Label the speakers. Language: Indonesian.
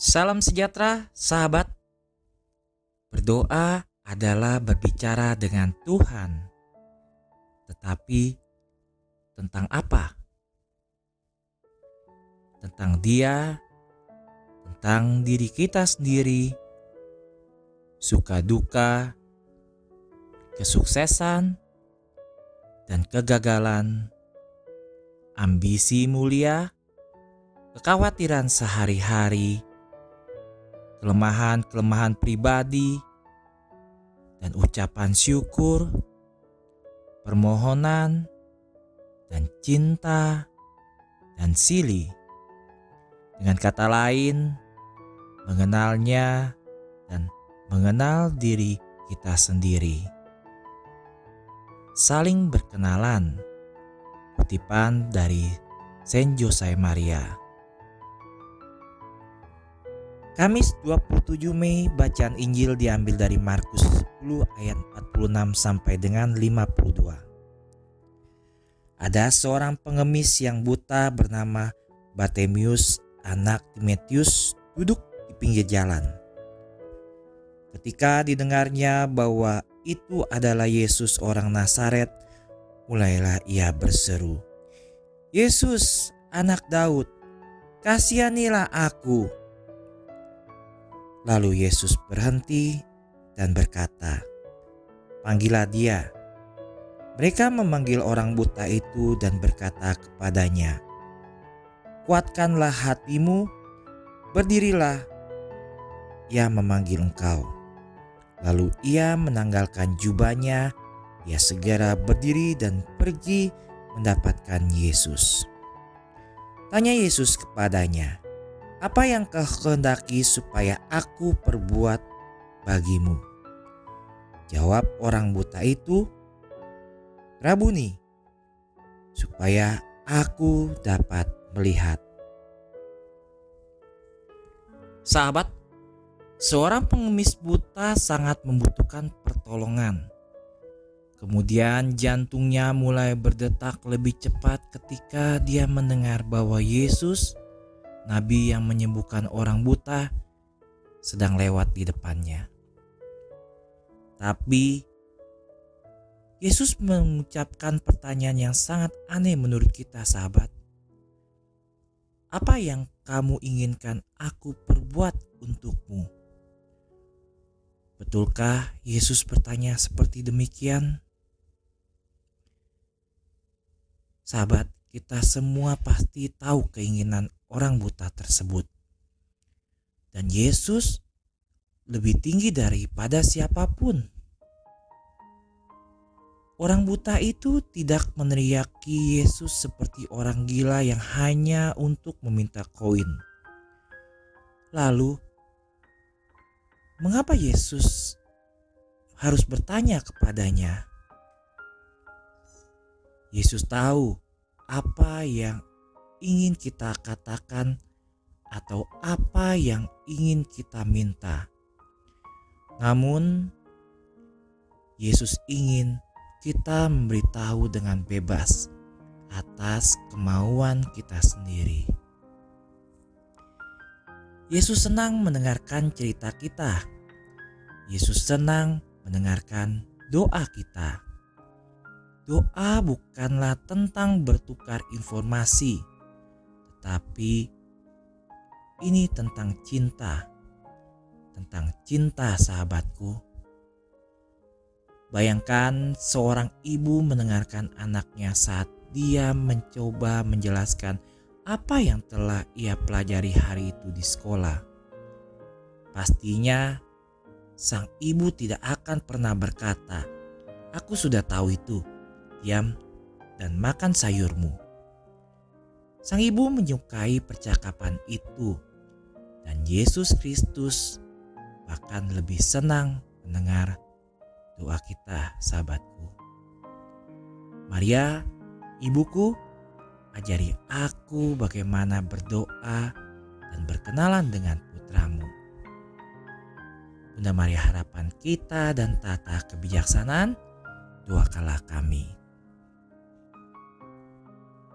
Speaker 1: Salam sejahtera, sahabat. Berdoa adalah berbicara dengan Tuhan, tetapi tentang apa? Tentang Dia, tentang diri kita sendiri, suka duka, kesuksesan, dan kegagalan, ambisi mulia, kekhawatiran sehari-hari, kelemahan-kelemahan pribadi, dan ucapan syukur, permohonan, dan cinta, dan silih. Dengan kata lain, mengenalnya dan mengenal diri kita sendiri. Saling berkenalan. Kutipan dari Saint Jose Maria. Kamis 27 Mei bacaan Injil diambil dari Markus 10 ayat 46 sampai dengan 52. Ada seorang pengemis yang buta bernama Bartemius anak Timotius duduk di pinggir jalan. Ketika didengarnya bahwa itu adalah Yesus orang Nazaret, mulailah ia berseru, "Yesus, anak Daud, kasihanilah aku." Lalu Yesus berhenti dan berkata, "Panggillah dia." Mereka memanggil orang buta itu dan berkata kepadanya, kuatkanlah hatimu, berdirilah. Ia memanggil engkau. Lalu ia menanggalkan jubahnya, ia segera berdiri dan pergi mendapatkan Yesus. Tanya Yesus kepadanya, "Apa yang kau kehendaki supaya aku perbuat bagimu?" Jawab orang buta itu, "Rabuni, supaya aku dapat melihat. Sahabat, seorang pengemis buta sangat membutuhkan pertolongan. Kemudian jantungnya mulai berdetak lebih cepat ketika dia mendengar bahwa Yesus, nabi yang menyembuhkan orang buta, sedang lewat di depannya. Tapi Yesus mengucapkan pertanyaan yang sangat aneh menurut kita, sahabat. Apa yang kamu inginkan aku perbuat untukmu? Betulkah Yesus bertanya seperti demikian? Sahabat, kita semua pasti tahu keinginan orang buta tersebut. Dan Yesus lebih tinggi daripada siapa pun. Orang buta itu tidak meneriaki Yesus seperti orang gila yang hanya untuk meminta koin. Lalu, mengapa Yesus harus bertanya kepadanya? Yesus tahu apa yang ingin kita katakan atau apa yang ingin kita minta. Namun, Yesus ingin kita memberitahu dengan bebas atas kemauan kita sendiri. Yesus senang mendengarkan cerita kita. Yesus senang mendengarkan doa kita. Doa bukanlah tentang bertukar informasi, tetapi ini tentang cinta, tentang cinta sahabatku Bayangkan seorang ibu mendengarkan anaknya saat dia mencoba menjelaskan apa yang telah ia pelajari hari itu di sekolah. Pastinya sang ibu tidak akan pernah berkata, "Aku sudah tahu itu. Diam dan makan sayurmu." Sang ibu menyukai percakapan itu, dan Yesus Kristus bahkan lebih senang mendengar doa kita, sahabatku. Maria, ibuku, ajari aku bagaimana berdoa dan berkenalan dengan putramu. Bunda Maria harapan kita dan tata kebijaksanaan, doakanlah kami.